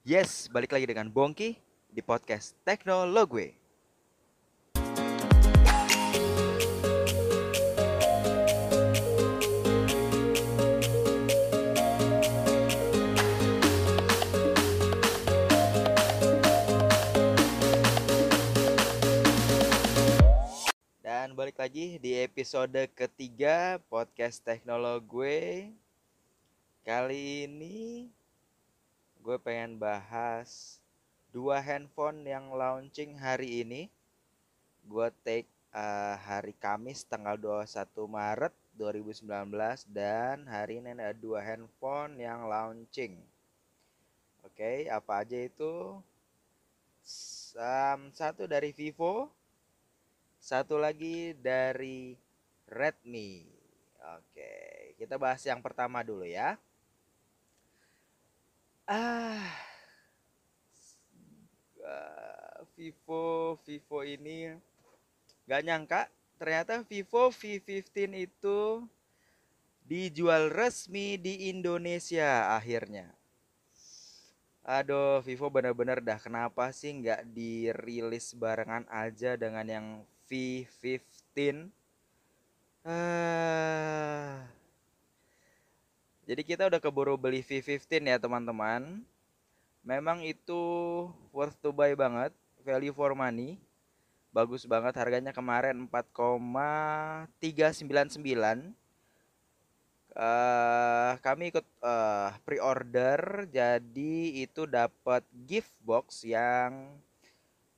Yes, balik lagi dengan Bongki di podcast Teknologue. Dan balik lagi di episode ketiga podcast Teknologue. Kali ini gue pengen bahas dua handphone yang launching hari ini. Gue take uh, hari Kamis tanggal 21 Maret 2019 dan hari ini ada dua handphone yang launching. Oke, apa aja itu? Um, satu dari Vivo, satu lagi dari Redmi. Oke, kita bahas yang pertama dulu ya. Ah, uh, Vivo Vivo ini gak nyangka ternyata Vivo V15 itu dijual resmi di Indonesia akhirnya. Aduh, Vivo bener-bener dah kenapa sih nggak dirilis barengan aja dengan yang V15? Ah. Jadi kita udah keburu beli V15 ya teman-teman. Memang itu worth to buy banget, value for money. Bagus banget harganya kemarin 4,399 uh, kami ikut uh, pre-order jadi itu dapat gift box yang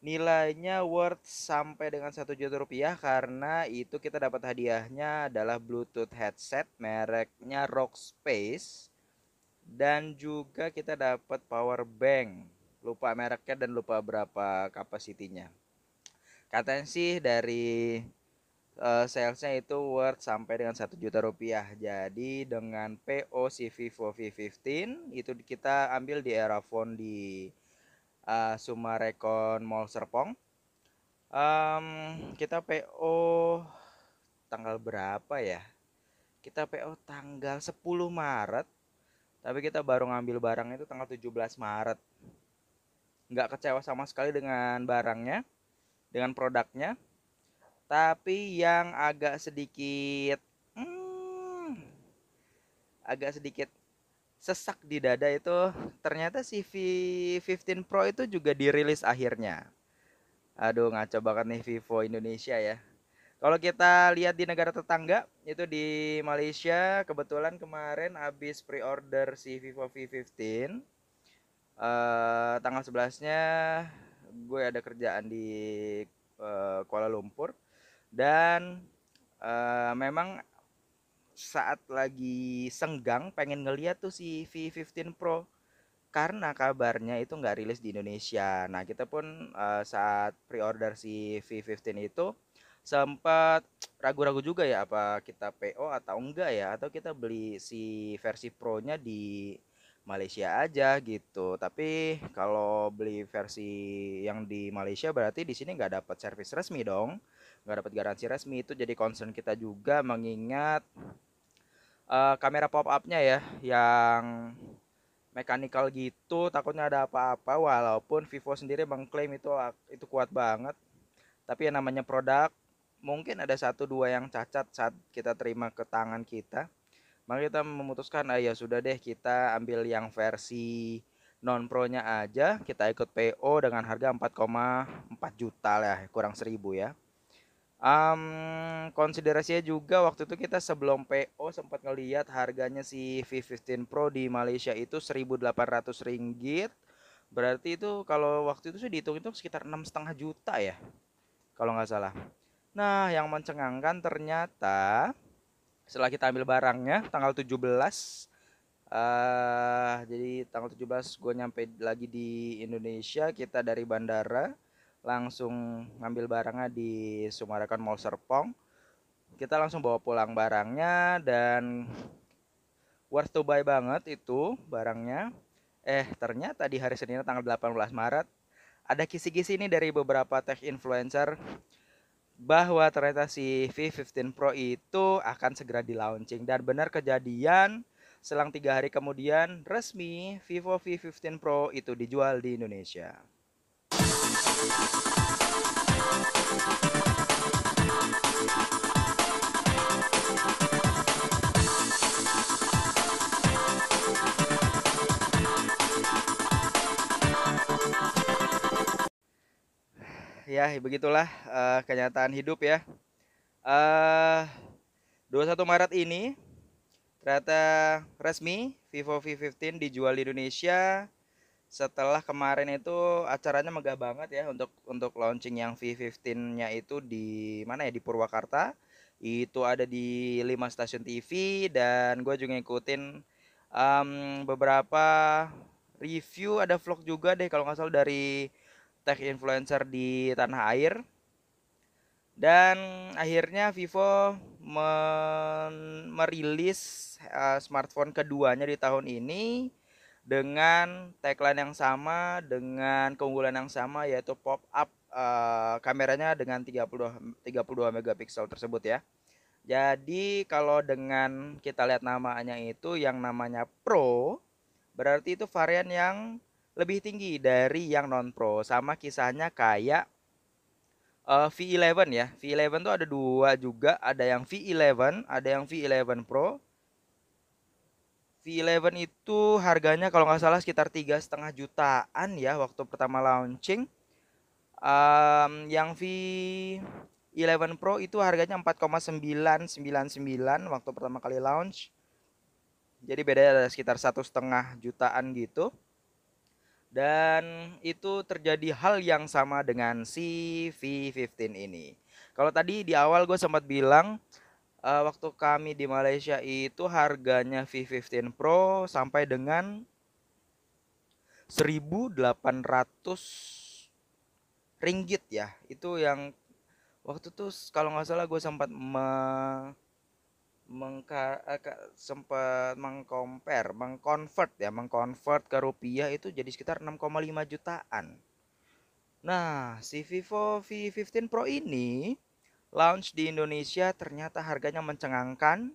nilainya worth sampai dengan satu juta rupiah karena itu kita dapat hadiahnya adalah Bluetooth headset mereknya Rockspace dan juga kita dapat power bank. Lupa mereknya dan lupa berapa kapasitinya. Katanya sih dari uh, salesnya itu worth sampai dengan satu juta rupiah. Jadi dengan PO si Vivo V15 itu kita ambil di Erafone di uh, Sumarekon Mall Serpong. Um, kita PO tanggal berapa ya? Kita PO tanggal 10 Maret tapi kita baru ngambil barang itu tanggal 17 Maret. Nggak kecewa sama sekali dengan barangnya dengan produknya. Tapi yang agak sedikit hmm, agak sedikit sesak di dada itu ternyata si V15 Pro itu juga dirilis akhirnya. Aduh ngaco banget nih Vivo Indonesia ya. Kalau kita lihat di negara tetangga itu di Malaysia kebetulan kemarin habis pre-order si Vivo V15 uh, tanggal 11-nya gue ada kerjaan di uh, Kuala Lumpur dan uh, memang saat lagi senggang pengen ngeliat tuh si V15 Pro karena kabarnya itu nggak rilis di Indonesia. Nah kita pun uh, saat pre-order si V15 itu sempat ragu-ragu juga ya apa kita PO atau enggak ya atau kita beli si versi Pro-nya di Malaysia aja gitu. Tapi kalau beli versi yang di Malaysia berarti di sini nggak dapat servis resmi dong nggak dapat garansi resmi. Itu jadi concern kita juga mengingat uh, kamera pop upnya ya yang mechanical gitu takutnya ada apa-apa walaupun Vivo sendiri mengklaim itu itu kuat banget. Tapi yang namanya produk mungkin ada satu dua yang cacat saat kita terima ke tangan kita. Maka kita memutuskan ah ya sudah deh kita ambil yang versi non pro nya aja kita ikut PO dengan harga 4,4 juta lah kurang seribu ya Um, konsiderasinya juga waktu itu kita sebelum PO sempat ngeliat harganya si V15 Pro di Malaysia itu 1.800 ringgit. Berarti itu kalau waktu itu sih dihitung itu sekitar enam setengah juta ya, kalau nggak salah. Nah, yang mencengangkan ternyata setelah kita ambil barangnya tanggal 17 uh, jadi tanggal 17 gue nyampe lagi di Indonesia kita dari bandara langsung ngambil barangnya di Sumarakan Mall Serpong. Kita langsung bawa pulang barangnya dan worth to buy banget itu barangnya. Eh ternyata di hari Senin tanggal 18 Maret ada kisi-kisi ini dari beberapa tech influencer bahwa ternyata si V15 Pro itu akan segera di launching dan benar kejadian selang tiga hari kemudian resmi Vivo V15 Pro itu dijual di Indonesia. Ya begitulah uh, kenyataan hidup ya. Uh, 21 Maret ini ternyata resmi Vivo V15 dijual di Indonesia setelah kemarin itu acaranya megah banget ya untuk untuk launching yang V15-nya itu di mana ya? Di Purwakarta. Itu ada di 5 stasiun TV dan gue juga ngikutin um, beberapa review ada vlog juga deh kalau nggak salah dari tech influencer di tanah air. Dan akhirnya Vivo merilis uh, smartphone keduanya di tahun ini dengan tagline yang sama dengan keunggulan yang sama yaitu pop up uh, kameranya dengan 32 32 megapiksel tersebut ya. Jadi kalau dengan kita lihat namanya itu yang namanya Pro berarti itu varian yang lebih tinggi dari yang non pro sama kisahnya kayak uh, V11 ya. V11 tuh ada dua juga. Ada yang V11 ada yang V11 Pro V11 itu harganya kalau nggak salah sekitar tiga setengah jutaan ya waktu pertama launching. Um, yang V11 Pro itu harganya 4,999 waktu pertama kali launch. Jadi beda ada sekitar satu setengah jutaan gitu. Dan itu terjadi hal yang sama dengan si V15 ini. Kalau tadi di awal gue sempat bilang uh, waktu kami di Malaysia itu harganya V15 Pro sampai dengan 1800 ringgit ya. Itu yang waktu itu kalau nggak salah gue sempat me mengka, eh, sempat mengcompare, mengconvert ya, mengconvert ke rupiah itu jadi sekitar 6,5 jutaan. Nah, si Vivo V15 Pro ini launch di Indonesia ternyata harganya mencengangkan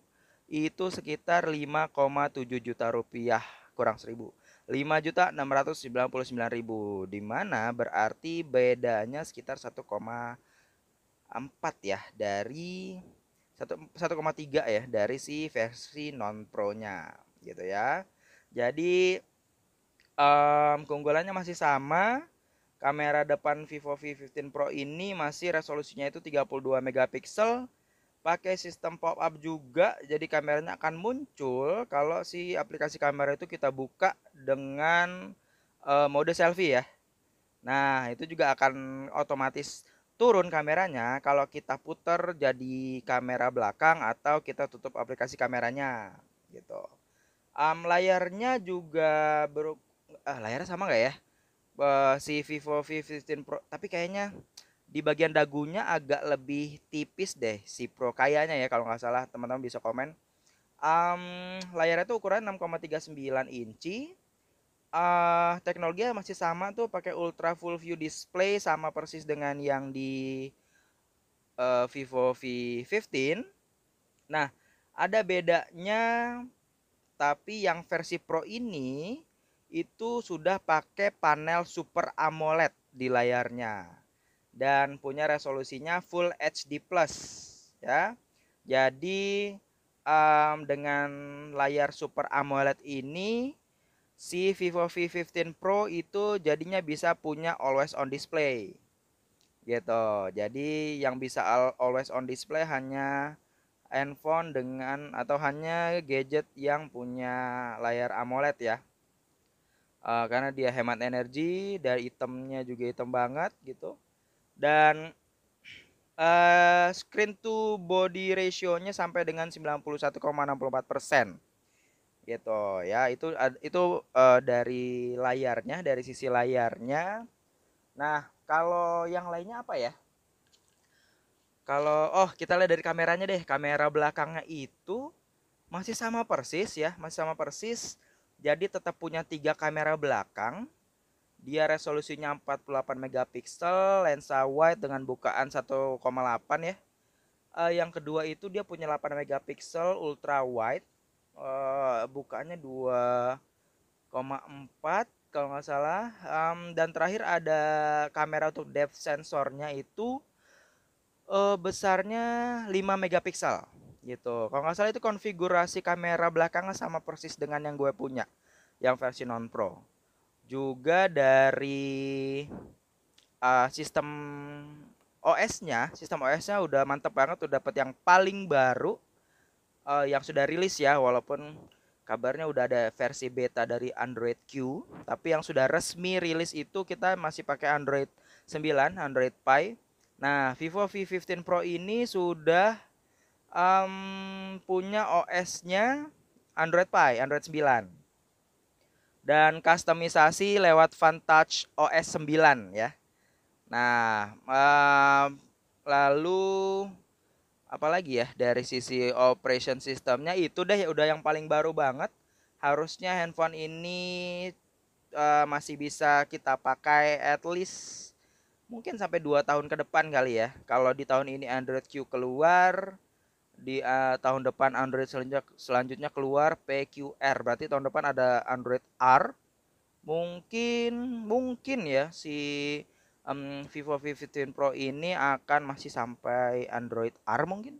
itu sekitar 5,7 juta rupiah kurang seribu 5 juta 699 ribu di mana berarti bedanya sekitar 1,4 ya dari 1,3 ya dari si versi non pro-nya gitu ya. Jadi um, keunggulannya masih sama. Kamera depan Vivo V15 Pro ini masih resolusinya itu 32 megapiksel. Pakai sistem pop up juga, jadi kameranya akan muncul kalau si aplikasi kamera itu kita buka dengan uh, mode selfie ya. Nah, itu juga akan otomatis turun kameranya kalau kita putar jadi kamera belakang atau kita tutup aplikasi kameranya gitu. Um, layarnya juga ber ah, layarnya sama nggak ya? Uh, si Vivo V15 Pro tapi kayaknya di bagian dagunya agak lebih tipis deh si Pro kayaknya ya kalau nggak salah teman-teman bisa komen. Um, layarnya tuh ukuran 6,39 inci uh, teknologinya masih sama tuh pakai ultra full view display sama persis dengan yang di uh, Vivo V15. Nah, ada bedanya tapi yang versi Pro ini itu sudah pakai panel Super AMOLED di layarnya dan punya resolusinya Full HD Plus ya. Jadi um, dengan layar Super AMOLED ini si Vivo V15 Pro itu jadinya bisa punya always on display gitu jadi yang bisa always on display hanya handphone dengan atau hanya gadget yang punya layar AMOLED ya uh, karena dia hemat energi dari itemnya juga hitam banget gitu. Dan uh, screen to body ratio-nya sampai dengan 91,64 persen. Gitu ya. Itu itu uh, dari layarnya dari sisi layarnya. Nah kalau yang lainnya apa ya? Kalau oh kita lihat dari kameranya deh. Kamera belakangnya itu masih sama persis ya masih sama persis jadi tetap punya tiga kamera belakang. Dia resolusinya 48 megapiksel lensa wide dengan bukaan 1,8 ya. Uh, yang kedua itu dia punya 8 megapiksel ultra wide. Uh, bukanya 2,4 kalau nggak salah. Um, dan terakhir ada kamera untuk depth sensornya itu uh, besarnya 5 megapiksel gitu. Kalau nggak salah itu konfigurasi kamera belakangnya sama persis dengan yang gue punya yang versi non pro juga dari uh, sistem OS-nya sistem OS-nya udah mantep banget udah dapat yang paling baru uh, yang sudah rilis ya walaupun kabarnya udah ada versi beta dari Android Q tapi yang sudah resmi rilis itu kita masih pakai Android 9 Android Pie. Nah Vivo V15 Pro ini sudah um, punya OS-nya Android Pie Android 9 dan kustomisasi lewat Vantage OS 9 ya. Nah uh, lalu apalagi ya dari sisi operation systemnya? Itu deh udah yang paling baru banget. Harusnya handphone ini uh, masih bisa kita pakai at least mungkin sampai dua tahun ke depan kali ya. Kalau di tahun ini Android Q keluar di uh, tahun depan Android selanjutnya selanjutnya keluar PQR berarti tahun depan ada Android R. Mungkin mungkin ya si um, Vivo V15 Pro ini akan masih sampai Android R mungkin.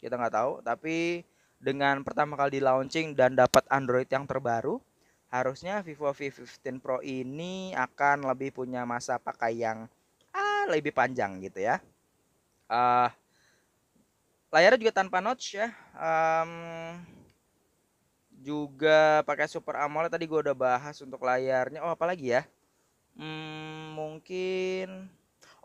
Kita nggak tahu. Tapi dengan pertama kali di launching dan dapat Android yang terbaru harusnya Vivo V15 Pro ini akan lebih punya masa pakai yang ah lebih panjang gitu ya. Uh, layarnya juga tanpa notch ya. Um, juga pakai Super AMOLED tadi gue udah bahas untuk layarnya. Oh apalagi ya? Hmm, mungkin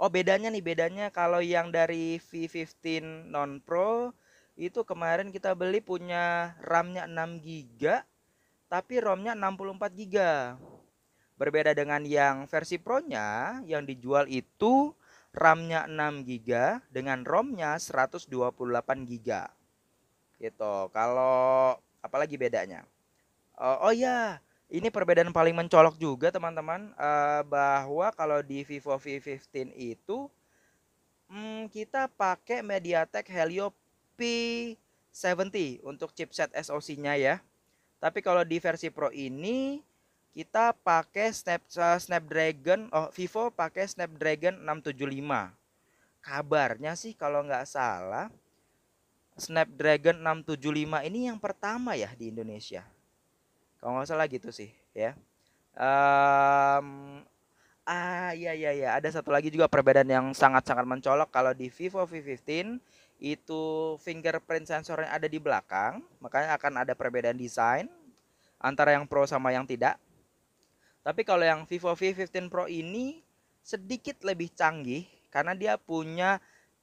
Oh, bedanya nih, bedanya kalau yang dari V15 non Pro itu kemarin kita beli punya RAM-nya 6 GB tapi ROM-nya 64 GB. Berbeda dengan yang versi Pro-nya yang dijual itu RAM-nya 6 GB dengan ROM-nya 128 GB. Gitu. Kalau apalagi bedanya? Uh, oh ya, ini perbedaan paling mencolok juga teman-teman uh, bahwa kalau di Vivo V15 itu hmm, kita pakai MediaTek Helio P70 untuk chipset SoC-nya ya. Tapi kalau di versi Pro ini kita pakai Snap uh, Snapdragon oh Vivo pakai Snapdragon 675. Kabarnya sih kalau nggak salah Snapdragon 675 ini yang pertama ya di Indonesia. Kalau nggak salah gitu sih ya. Um, ah iya iya iya. Ada satu lagi juga perbedaan yang sangat-sangat mencolok. Kalau di Vivo V15 itu fingerprint sensornya ada di belakang makanya akan ada perbedaan desain antara yang Pro sama yang tidak tapi kalau yang Vivo V15 Pro ini sedikit lebih canggih karena dia punya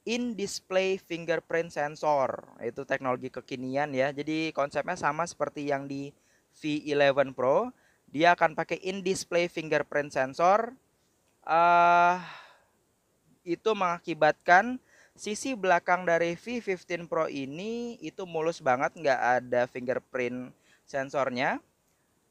in-display fingerprint sensor. Itu teknologi kekinian ya. Jadi konsepnya sama seperti yang di V11 Pro. Dia akan pakai in-display fingerprint sensor. Uh, itu mengakibatkan sisi belakang dari V15 Pro ini itu mulus banget nggak ada fingerprint sensornya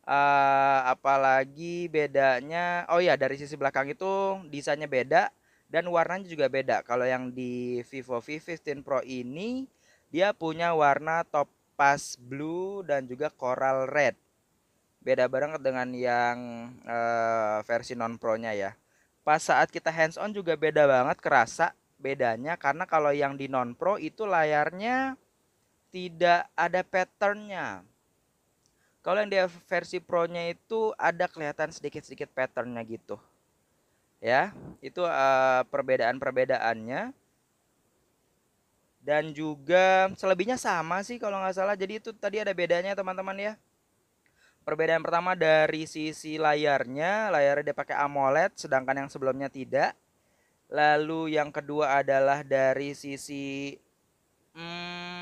uh, apalagi bedanya oh ya dari sisi belakang itu desainnya beda dan warnanya juga beda kalau yang di Vivo V15 Pro ini dia punya warna top pas blue dan juga coral red. Beda banget dengan yang uh, versi non pro-nya ya. Pas saat kita hands on juga beda banget kerasa bedanya karena kalau yang di non pro itu layarnya tidak ada patternnya. Kalau yang di versi pro-nya itu ada kelihatan sedikit-sedikit patternnya gitu. Ya, itu uh, perbedaan-perbedaannya. Dan juga selebihnya sama sih kalau nggak salah. Jadi itu tadi ada bedanya teman-teman ya. Perbedaan pertama dari sisi layarnya layarnya dia pakai AMOLED sedangkan yang sebelumnya tidak. Lalu yang kedua adalah dari sisi hmm,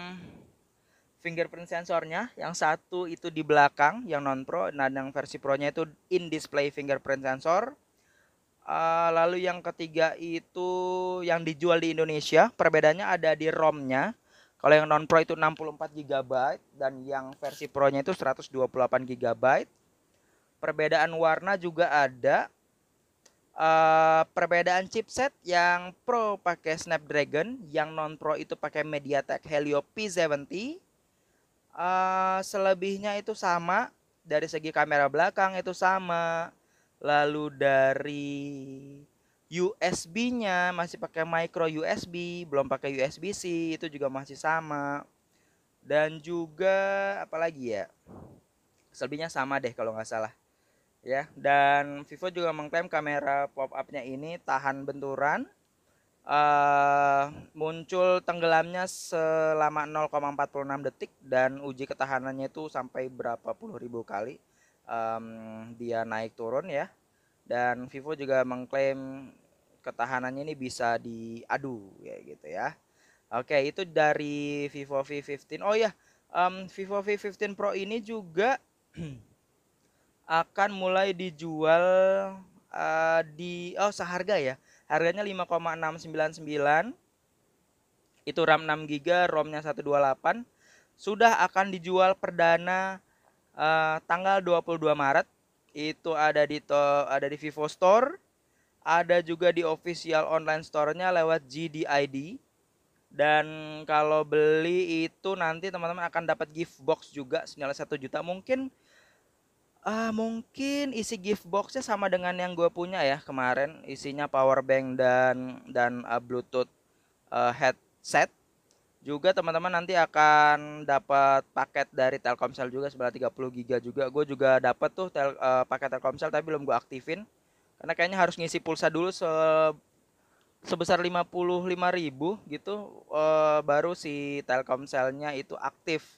fingerprint sensornya yang satu itu di belakang yang non pro dan yang versi pro nya itu in display fingerprint sensor Uh, lalu yang ketiga itu yang dijual di Indonesia, perbedaannya ada di ROM-nya. Kalau yang non pro itu 64 GB dan yang versi Pro-nya itu 128 GB. Perbedaan warna juga ada. Uh, perbedaan chipset yang Pro pakai Snapdragon, yang non Pro itu pakai MediaTek Helio P70. Uh, selebihnya itu sama dari segi kamera belakang itu sama lalu dari USB-nya masih pakai micro USB, belum pakai USB-C, itu juga masih sama. Dan juga apalagi ya? Selebihnya sama deh kalau nggak salah. Ya, dan Vivo juga mengklaim kamera pop-up-nya ini tahan benturan. Uh, muncul tenggelamnya selama 0,46 detik dan uji ketahanannya itu sampai berapa puluh ribu kali um, dia naik turun ya dan Vivo juga mengklaim ketahanannya ini bisa diadu ya gitu ya. Oke, itu dari Vivo V15. Oh ya, um, Vivo V15 Pro ini juga akan mulai dijual uh, di oh seharga ya. Harganya 5,699. Itu RAM 6 GB, ROM-nya 128. Sudah akan dijual perdana uh, tanggal 22 Maret. Itu ada di to, ada di Vivo Store ada juga di official online store-nya lewat GDID. Dan kalau beli itu nanti teman-teman akan dapat gift box juga senilai satu juta. Mungkin uh, mungkin isi gift boxnya sama dengan yang gue punya ya kemarin. Isinya power bank dan dan uh, Bluetooth uh, headset. Juga teman-teman nanti akan dapat paket dari Telkomsel juga sebelah 30 GB juga. Gue juga dapat tuh tel, uh, paket Telkomsel tapi belum gue aktifin karena kayaknya harus ngisi pulsa dulu se sebesar 55.000 gitu uh, baru si Telkomselnya itu aktif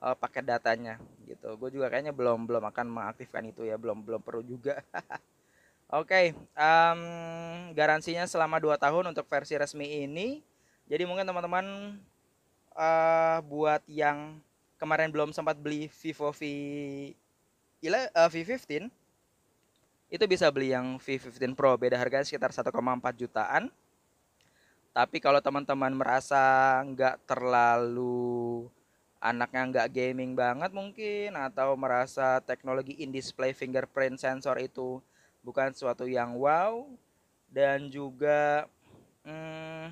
uh, paket datanya gitu. Gue juga kayaknya belum belum akan mengaktifkan itu ya, belum belum perlu juga. Oke, okay, um, garansinya selama 2 tahun untuk versi resmi ini. Jadi mungkin teman-teman uh, buat yang kemarin belum sempat beli Vivo V uh, V15 itu bisa beli yang V15 Pro beda harganya sekitar 1,4 jutaan tapi kalau teman-teman merasa nggak terlalu anaknya nggak gaming banget mungkin atau merasa teknologi in display fingerprint sensor itu bukan sesuatu yang wow. Dan juga hmm,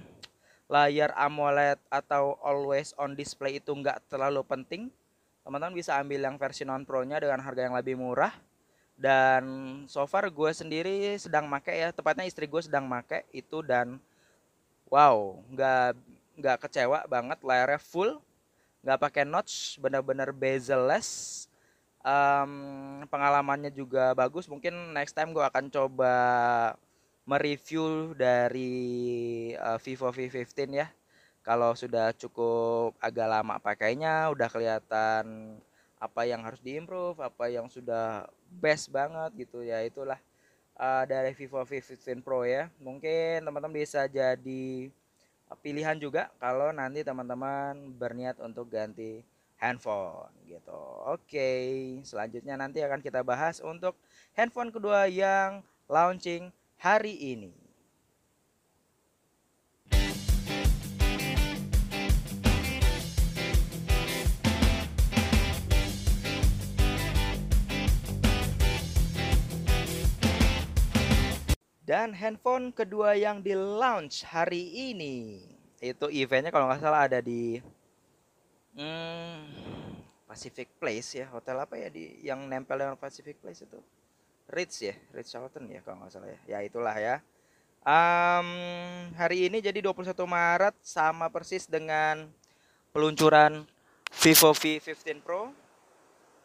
layar AMOLED atau always on display itu nggak terlalu penting. Teman-teman bisa ambil yang versi non pro nya dengan harga yang lebih murah. Dan so far gue sendiri sedang make ya tepatnya istri gue sedang make itu dan wow nggak nggak kecewa banget layarnya full nggak pakai notch benar-benar bezel-less um, pengalamannya juga bagus. Mungkin next time gue akan coba mereview dari uh, Vivo V15 ya. Kalau sudah cukup agak lama pakainya udah kelihatan apa yang harus diimprove apa yang sudah best banget gitu ya itulah uh, dari Vivo V15 Pro ya. Mungkin teman-teman bisa jadi pilihan juga kalau nanti teman-teman berniat untuk ganti handphone gitu. Oke selanjutnya nanti akan kita bahas untuk handphone kedua yang launching hari ini Dan handphone kedua yang di launch hari ini itu eventnya kalau nggak salah ada di hmm, Pacific Place ya hotel apa ya di yang nempel dengan Pacific Place itu? Ritz ya Ritz Carlton ya kalau nggak salah ya. Ya itulah ya. Um, hari ini jadi 21 Maret sama persis dengan peluncuran Vivo V15 Pro.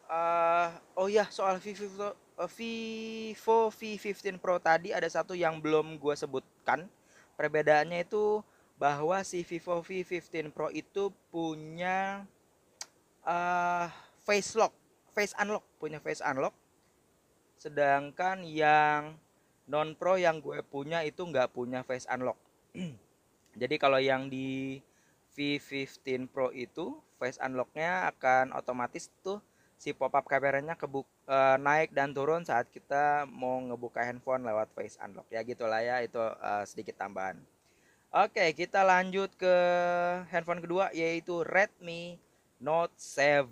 Uh, oh ya soal Vivo Vivo V15 Pro tadi ada satu yang belum gue sebutkan. Perbedaannya itu bahwa si Vivo V15 Pro itu punya uh, face lock, face unlock, punya face unlock. Sedangkan yang non pro yang gue punya itu nggak punya face unlock. Jadi kalau yang di V15 Pro itu face unlocknya akan otomatis tuh si pop-up kameranya kebuk uh, naik dan turun saat kita mau ngebuka handphone lewat face unlock ya gitulah ya itu uh, sedikit tambahan. Oke, kita lanjut ke handphone kedua yaitu Redmi Note 7.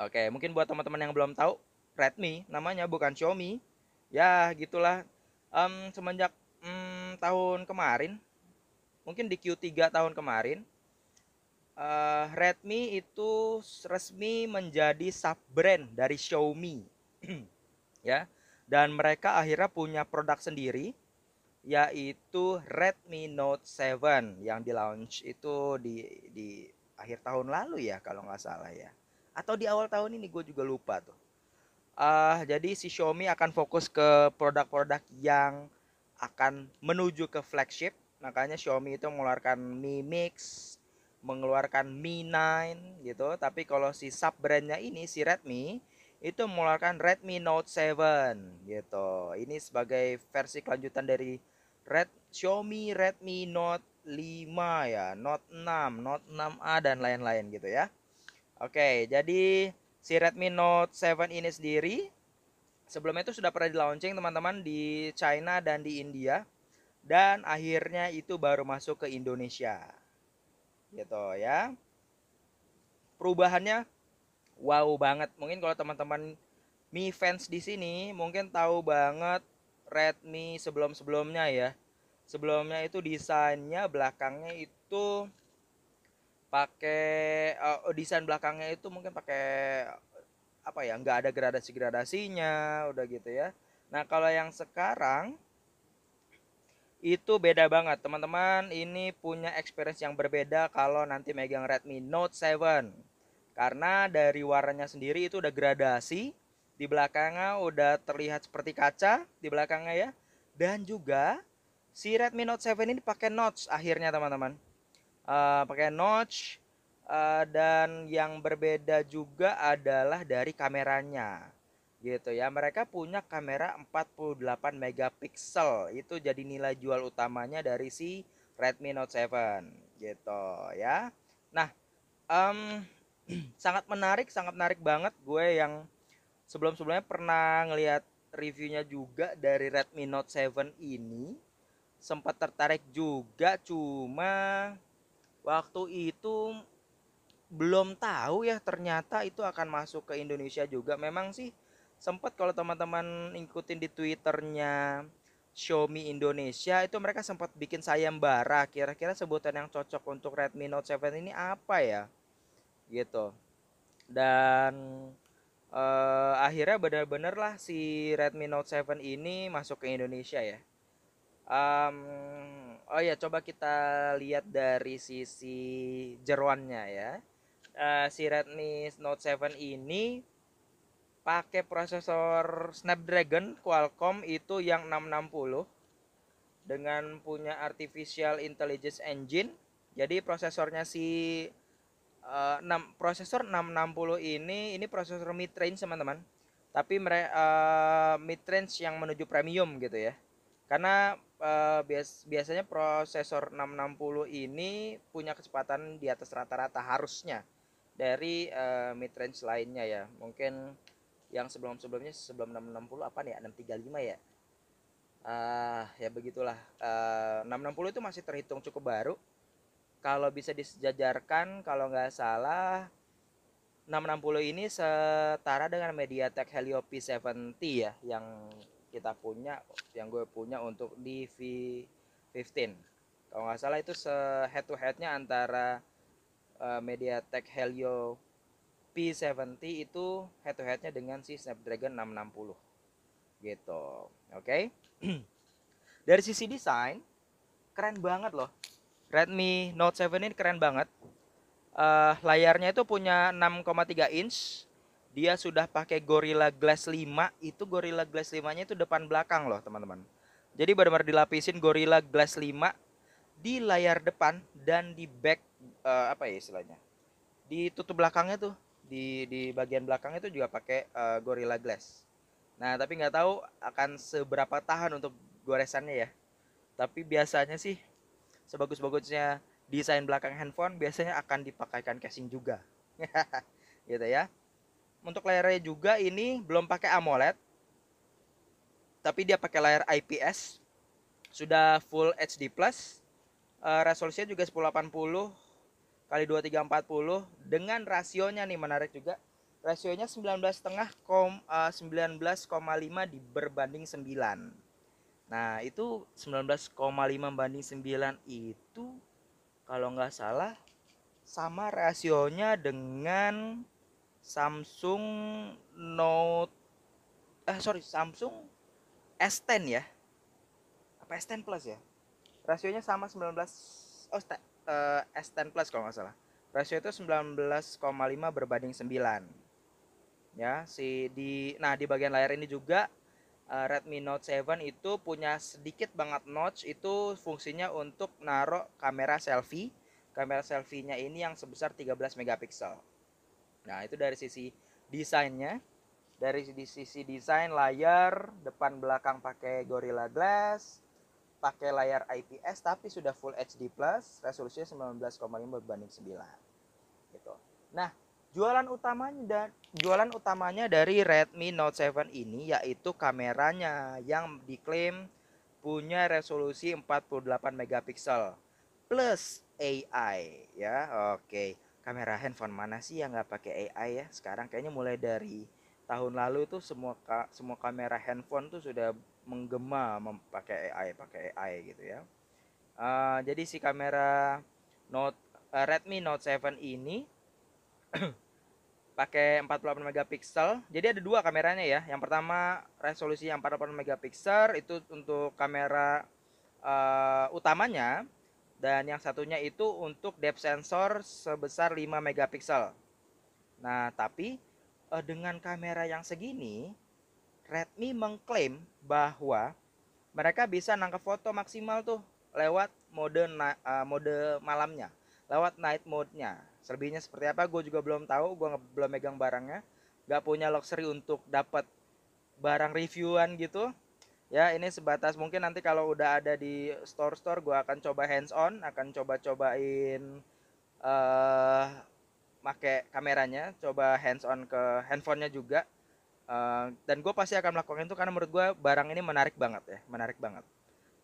Oke, mungkin buat teman-teman yang belum tahu, Redmi namanya bukan Xiaomi. Ya, gitulah. Um, semenjak um, tahun kemarin, mungkin di Q3 tahun kemarin, uh, Redmi itu resmi menjadi sub brand dari Xiaomi ya. Dan mereka akhirnya punya produk sendiri yaitu Redmi Note 7 yang di launch itu di di akhir tahun lalu ya kalau nggak salah ya. Atau di awal tahun ini gue juga lupa tuh. Uh, jadi si Xiaomi akan fokus ke produk-produk yang akan menuju ke flagship. Makanya Xiaomi itu mengeluarkan Mi Mix mengeluarkan Mi 9 gitu. Tapi kalau si sub brandnya ini si Redmi itu mengeluarkan Redmi Note 7 gitu. Ini sebagai versi kelanjutan dari Red Xiaomi Redmi Note 5 ya Note 6 Note 6A dan lain-lain gitu ya. Oke jadi si Redmi Note 7 ini sendiri sebelumnya itu sudah pernah di launching teman-teman di China dan di India. Dan akhirnya itu baru masuk ke Indonesia gitu ya. Perubahannya wow banget. Mungkin kalau teman-teman Mi fans di sini mungkin tahu banget Redmi sebelum-sebelumnya ya. Sebelumnya itu desainnya belakangnya itu pakai uh, desain belakangnya itu mungkin pakai apa ya nggak ada gradasi gradasinya udah gitu ya. Nah kalau yang sekarang itu beda banget. Teman-teman ini punya experience yang berbeda kalau nanti megang Redmi Note 7 karena dari warnanya sendiri itu udah gradasi di belakangnya udah terlihat seperti kaca di belakangnya ya. Dan juga si Redmi Note 7 ini pakai notch akhirnya teman-teman. Uh, pakai notch uh, dan yang berbeda juga adalah dari kameranya gitu ya. Mereka punya kamera 48 megapiksel. Itu jadi nilai jual utamanya dari si Redmi Note 7 gitu ya. Nah um, sangat menarik sangat menarik banget gue yang sebelum sebelumnya pernah ngelihat reviewnya juga dari Redmi Note 7 ini. Sempat tertarik juga cuma waktu itu belum tahu ya ternyata itu akan masuk ke Indonesia juga. Memang sih sempat kalau teman-teman ngikutin di twitternya Xiaomi Indonesia itu mereka sempat bikin sayembara kira-kira sebutan yang cocok untuk Redmi Note 7 ini apa ya? Gitu. Dan uh, akhirnya benar-benar lah si Redmi Note 7 ini masuk ke Indonesia ya. Um, oh ya coba kita lihat dari sisi jeruannya ya. Uh, si Redmi Note 7 ini pakai prosesor Snapdragon Qualcomm itu yang 660 dengan punya artificial intelligence engine. Jadi prosesornya si uh, 6 prosesor 660 ini ini prosesor mid range teman-teman. Tapi uh, mid range yang menuju premium gitu ya. Karena uh, bias biasanya prosesor 660 ini punya kecepatan di atas rata-rata harusnya dari uh, mid range lainnya ya. Mungkin yang sebelum-sebelumnya sebelum 660 apa nih ya? 635 ya? Uh, ya begitulah. Uh, 660 itu masih terhitung cukup baru. Kalau bisa disejajarkan kalau nggak salah 660 ini setara dengan MediaTek Helio P70 ya yang kita punya yang gue punya untuk di V15 kalau nggak salah itu se head to headnya antara uh, MediaTek Helio P70 itu head to headnya dengan si Snapdragon 660 gitu oke? Okay? dari sisi desain keren banget loh. Redmi Note 7 ini keren banget. Uh, layarnya itu punya 6,3 inch. Dia sudah pakai Gorilla Glass 5 itu Gorilla Glass 5 nya itu depan belakang loh teman-teman. Jadi benar-benar dilapisin Gorilla Glass 5 di layar depan dan di back uh, apa ya istilahnya? Di tutup belakangnya tuh di di bagian belakang itu juga pakai uh, Gorilla Glass. Nah, tapi nggak tahu akan seberapa tahan untuk goresannya ya. Tapi biasanya sih sebagus-bagusnya desain belakang handphone biasanya akan dipakaikan casing juga. gitu ya. Untuk layarnya juga ini belum pakai AMOLED. Tapi dia pakai layar IPS. Sudah full HD+. Uh, resolusinya juga 1080 kali 2340 dengan rasionya nih menarik juga. Rasionya 19 setengah kom uh, 19,5 di berbanding 9 nah itu 19,5 banding 9 itu kalau nggak salah sama rasionya dengan Samsung Note eh sorry Samsung S10 ya. Apa S10 Plus ya? Rasionya sama 19 oh uh, S10 Plus kalau nggak salah. Rasio itu 19,5 berbanding 9 ya si di nah di bagian layar ini juga uh, Redmi Note 7 itu punya sedikit banget notch itu fungsinya untuk naruh kamera selfie. Kamera selfie-nya ini yang sebesar 13 megapiksel. Nah, itu dari sisi desainnya. Dari sisi desain layar depan belakang pakai Gorilla Glass, pakai layar IPS tapi sudah full HD plus, resolusinya 19,5 berbanding 9. Gitu. Nah, jualan utamanya dan jualan utamanya dari Redmi Note 7 ini yaitu kameranya yang diklaim punya resolusi 48 megapiksel plus AI ya. Oke kamera handphone mana sih yang nggak pakai AI ya sekarang kayaknya mulai dari tahun lalu itu semua ka, semua kamera handphone tuh sudah menggema memakai AI pakai AI gitu ya. Uh, jadi si kamera Note uh, Redmi Note 7 ini pakai 48 megapiksel. Jadi ada dua kameranya ya. Yang pertama resolusi yang 48 megapiksel itu untuk kamera uh, utamanya. Dan yang satunya itu untuk depth sensor sebesar 5 megapiksel. Nah, tapi dengan kamera yang segini, Redmi mengklaim bahwa mereka bisa nangkep foto maksimal tuh lewat mode uh, mode malamnya, lewat night mode-nya. Selebihnya seperti apa gue juga belum tahu, gue belum megang barangnya. Gak punya luxury untuk dapat barang reviewan gitu ya ini sebatas mungkin nanti kalau udah ada di store-store gue akan coba hands on akan coba-cobain uh, make kameranya coba hands on ke handphonenya juga uh, dan gue pasti akan melakukan itu karena menurut gue barang ini menarik banget ya menarik banget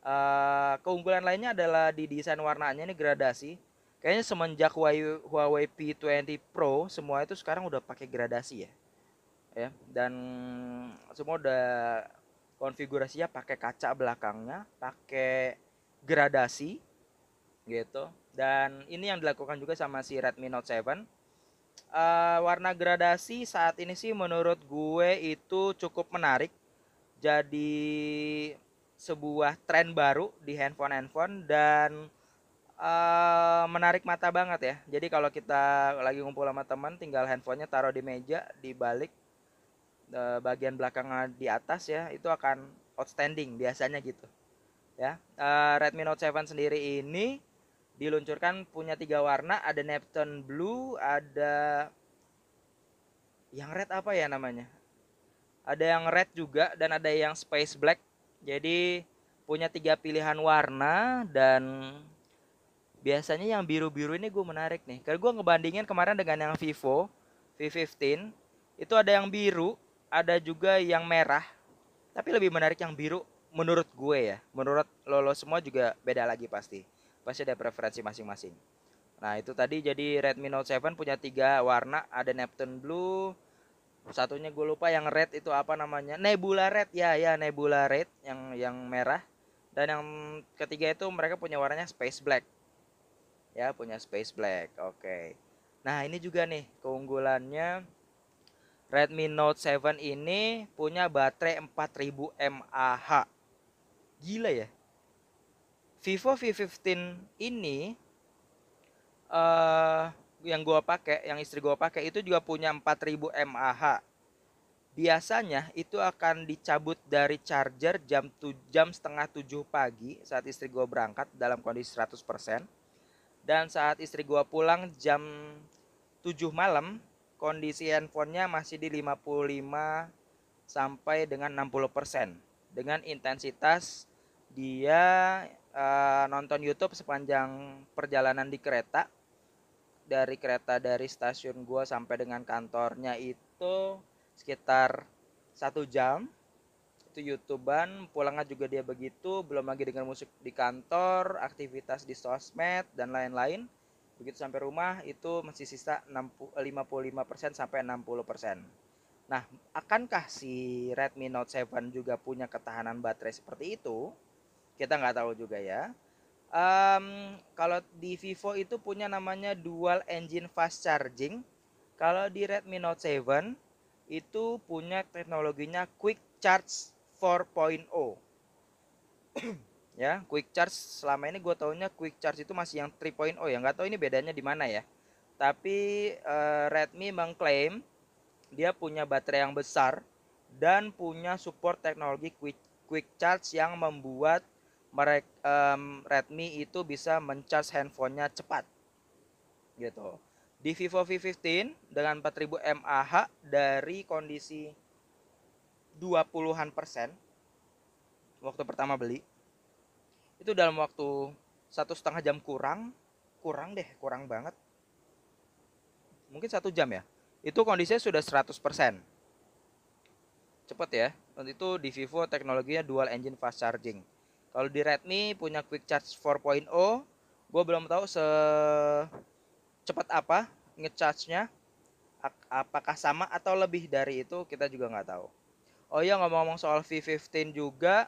uh, keunggulan lainnya adalah di desain warnanya ini gradasi kayaknya semenjak Huawei P20 Pro semua itu sekarang udah pakai gradasi ya ya dan semua udah konfigurasinya pakai kaca belakangnya, pakai gradasi gitu. Dan ini yang dilakukan juga sama si Redmi Note 7. Uh, eh, warna gradasi saat ini sih menurut gue itu cukup menarik. Jadi sebuah tren baru di handphone-handphone dan uh, menarik mata banget ya. Jadi kalau kita lagi ngumpul sama teman, tinggal handphonenya taruh di meja, di balik uh, bagian belakang di atas ya itu akan outstanding biasanya gitu ya uh, Redmi Note 7 sendiri ini diluncurkan punya tiga warna ada Neptune Blue ada yang red apa ya namanya? Ada yang red juga dan ada yang space black. Jadi punya tiga pilihan warna dan biasanya yang biru-biru ini gue menarik nih. Karena gue ngebandingin kemarin dengan yang Vivo V15 itu ada yang biru ada juga yang merah. Tapi lebih menarik yang biru menurut gue ya. Menurut lolo semua juga beda lagi pasti pasti ada preferensi masing-masing nah itu tadi jadi Redmi Note 7 punya tiga warna ada Neptune Blue satunya gue lupa yang red itu apa namanya Nebula Red ya ya Nebula Red yang yang merah dan yang ketiga itu mereka punya warnanya Space Black ya punya Space Black oke nah ini juga nih keunggulannya Redmi Note 7 ini punya baterai 4000 mAh. Gila ya. Vivo V15 ini uh, yang gua pakai, yang istri gua pakai itu juga punya 4000 mAh. Biasanya itu akan dicabut dari charger jam tu, jam setengah 7 pagi saat istri gua berangkat dalam kondisi 100%. Dan saat istri gua pulang jam 7 malam kondisi handphonenya masih di 55 sampai dengan 60% dengan intensitas dia nonton YouTube sepanjang perjalanan di kereta dari kereta dari stasiun gua sampai dengan kantornya itu sekitar satu jam itu youtuban pulangnya juga dia begitu belum lagi dengan musik di kantor aktivitas di sosmed dan lain-lain begitu sampai rumah itu masih sisa 60, 55% sampai 60%. Nah, akankah si Redmi Note 7 juga punya ketahanan baterai seperti itu? Kita nggak tahu juga ya. Um, kalau di Vivo itu punya namanya dual engine fast charging. Kalau di Redmi Note 7 itu punya teknologinya quick charge 4.0. ya, quick charge selama ini gue taunya quick charge itu masih yang 3.0 ya. Nggak tahu ini bedanya di mana ya. Tapi uh, Redmi mengklaim dia punya baterai yang besar dan punya support teknologi quick quick charge yang membuat mereka um, Redmi itu bisa mencharge handphonenya cepat. Gitu. Di Vivo V15 dengan 4000 mAh dari kondisi 20-an persen waktu pertama beli itu dalam waktu satu setengah jam kurang kurang deh kurang banget. Mungkin satu jam ya. Itu kondisinya sudah 100% cepet ya. Untuk itu di Vivo teknologinya dual engine fast charging kalau di Redmi punya quick charge 4.0, gue belum tahu secepat apa ngecharge-nya. Apakah sama atau lebih dari itu kita juga nggak tahu. Oh iya ngomong-ngomong soal V15 juga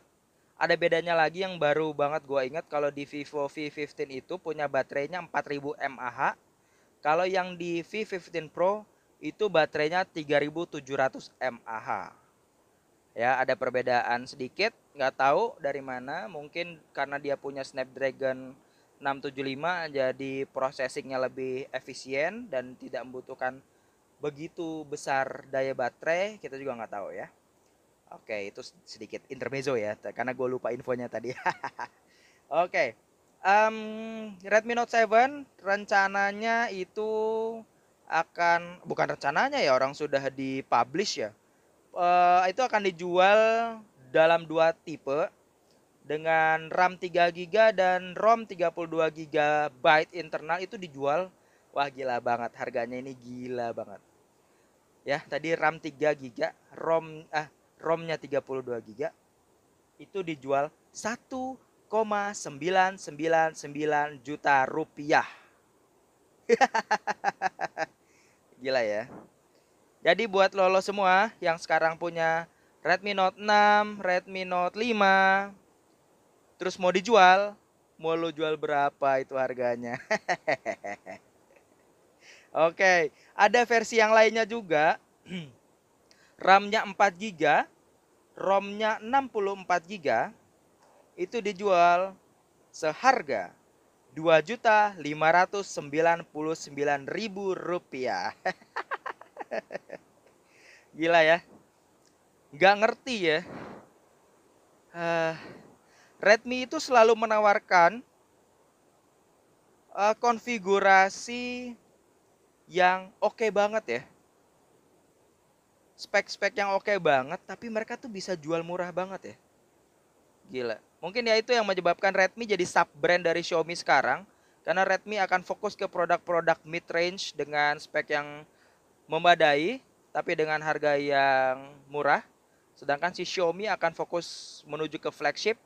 ada bedanya lagi yang baru banget gue ingat kalau di Vivo V15 itu punya baterainya 4000 mAh. Kalau yang di V15 Pro itu baterainya 3700 mAh ya ada perbedaan sedikit nggak tahu dari mana. Mungkin karena dia punya Snapdragon 675 jadi processingnya lebih efisien dan tidak membutuhkan begitu besar daya baterai kita juga nggak tahu ya. Oke itu sedikit intermezzo ya karena gue lupa infonya tadi. Oke um, Redmi Note 7 rencananya itu akan bukan rencananya ya orang sudah dipublish ya. Uh, itu akan dijual dalam dua tipe dengan RAM 3 GB dan ROM 32 GB internal itu dijual. Wah gila banget harganya ini gila banget. Ya tadi RAM 3 GB ROM ah ROM-nya 32 GB itu dijual 1,999 juta rupiah. Gila ya. Jadi buat lolo semua yang sekarang punya Redmi Note 6, Redmi Note 5, terus mau dijual, mau lo jual berapa itu harganya? Oke, ada versi yang lainnya juga. RAM-nya 4 GB, ROM-nya 64 GB. Itu dijual seharga juta ribu rupiah. Gila ya. Gak ngerti ya. Uh, Redmi itu selalu menawarkan uh, konfigurasi yang oke okay banget ya. Spek-spek yang oke okay banget, tapi mereka tuh bisa jual murah banget ya. Gila. Mungkin ya itu yang menyebabkan Redmi jadi sub brand dari Xiaomi sekarang. Karena Redmi akan fokus ke produk-produk mid range dengan spek yang memadai tapi dengan harga yang murah. Sedangkan si Xiaomi akan fokus menuju ke flagship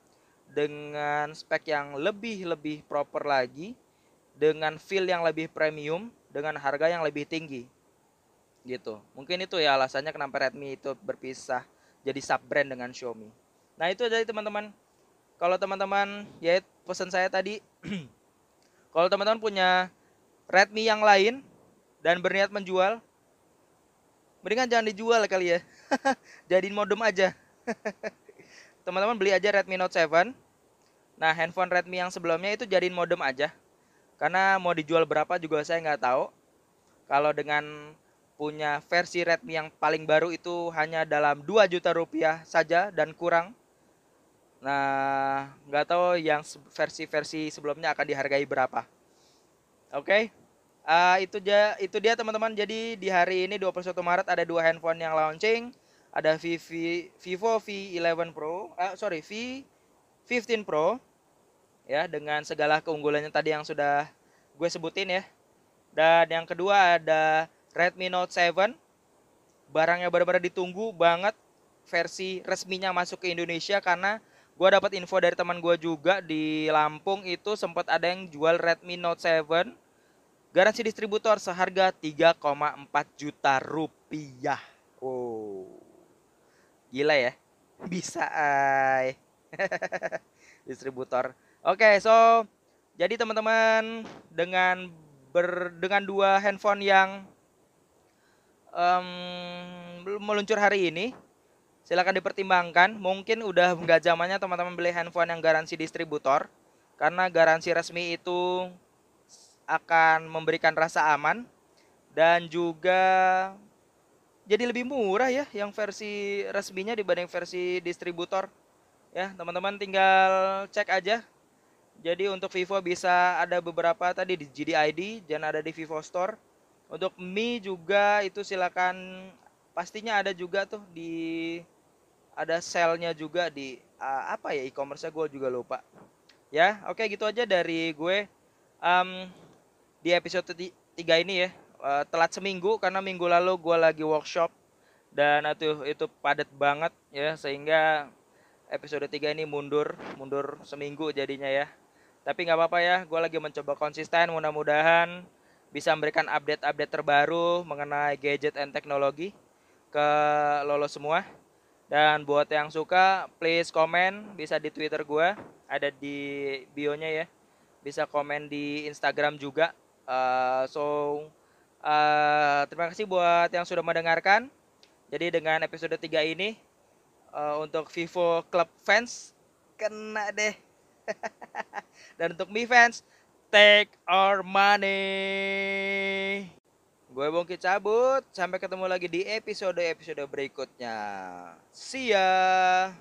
dengan spek yang lebih-lebih proper lagi, dengan feel yang lebih premium, dengan harga yang lebih tinggi. Gitu. Mungkin itu ya alasannya kenapa Redmi itu berpisah jadi sub brand dengan Xiaomi. Nah, itu jadi teman-teman. Kalau teman-teman ya pesan saya tadi kalau teman-teman punya Redmi yang lain dan berniat menjual, mendingan jangan dijual kali ya jadiin modem aja. Teman-teman beli aja Redmi Note 7 nah handphone Redmi yang sebelumnya itu jadiin modem aja. Karena mau dijual berapa juga saya nggak tahu. Kalau dengan punya versi Redmi yang paling baru itu hanya dalam 2 juta rupiah saja dan kurang. Nah nggak tahu yang versi-versi sebelumnya akan dihargai berapa. Oke? okay? Uh, itu dia itu dia teman-teman. Jadi di hari ini 21 Maret ada dua handphone yang launching. Ada Vivi, Vivo V11 Pro, uh, sorry V15 Pro ya dengan segala keunggulannya tadi yang sudah gue sebutin ya. Dan yang kedua ada Redmi Note 7. Barangnya benar-benar ditunggu banget versi resminya masuk ke Indonesia karena gue dapat info dari teman gue juga di Lampung itu sempat ada yang jual Redmi Note 7 Garansi distributor seharga 3,4 juta rupiah. Oh. Gila ya. Bisa ay. distributor. Oke, okay, so Jadi teman-teman dengan ber dengan dua handphone yang um, meluncur hari ini, silakan dipertimbangkan. Mungkin udah nggak zamannya teman-teman beli handphone yang garansi distributor, karena garansi resmi itu akan memberikan rasa aman dan juga jadi lebih murah ya yang versi resminya dibanding versi distributor. Ya, teman-teman tinggal cek aja jadi untuk Vivo bisa ada beberapa tadi di GDID dan ada di Vivo Store. Untuk Mi juga itu silakan pastinya ada juga tuh di ada selnya juga di uh, apa ya e-commerce gue juga lupa. Ya, oke gitu aja dari gue um, di episode 3 ini ya. Uh, telat seminggu karena minggu lalu gue lagi workshop dan itu itu padat banget ya sehingga episode 3 ini mundur mundur seminggu jadinya ya tapi nggak apa-apa ya, gue lagi mencoba konsisten. Mudah-mudahan bisa memberikan update-update terbaru mengenai gadget and teknologi ke lolo semua. Dan buat yang suka, please komen bisa di Twitter gue, ada di bio-nya ya. Bisa komen di Instagram juga. Uh, so uh, terima kasih buat yang sudah mendengarkan. Jadi dengan episode 3 ini uh, untuk Vivo Club fans kena deh Dan untuk Mi fans, take our money. Gue Bongki cabut, sampai ketemu lagi di episode-episode berikutnya. See ya.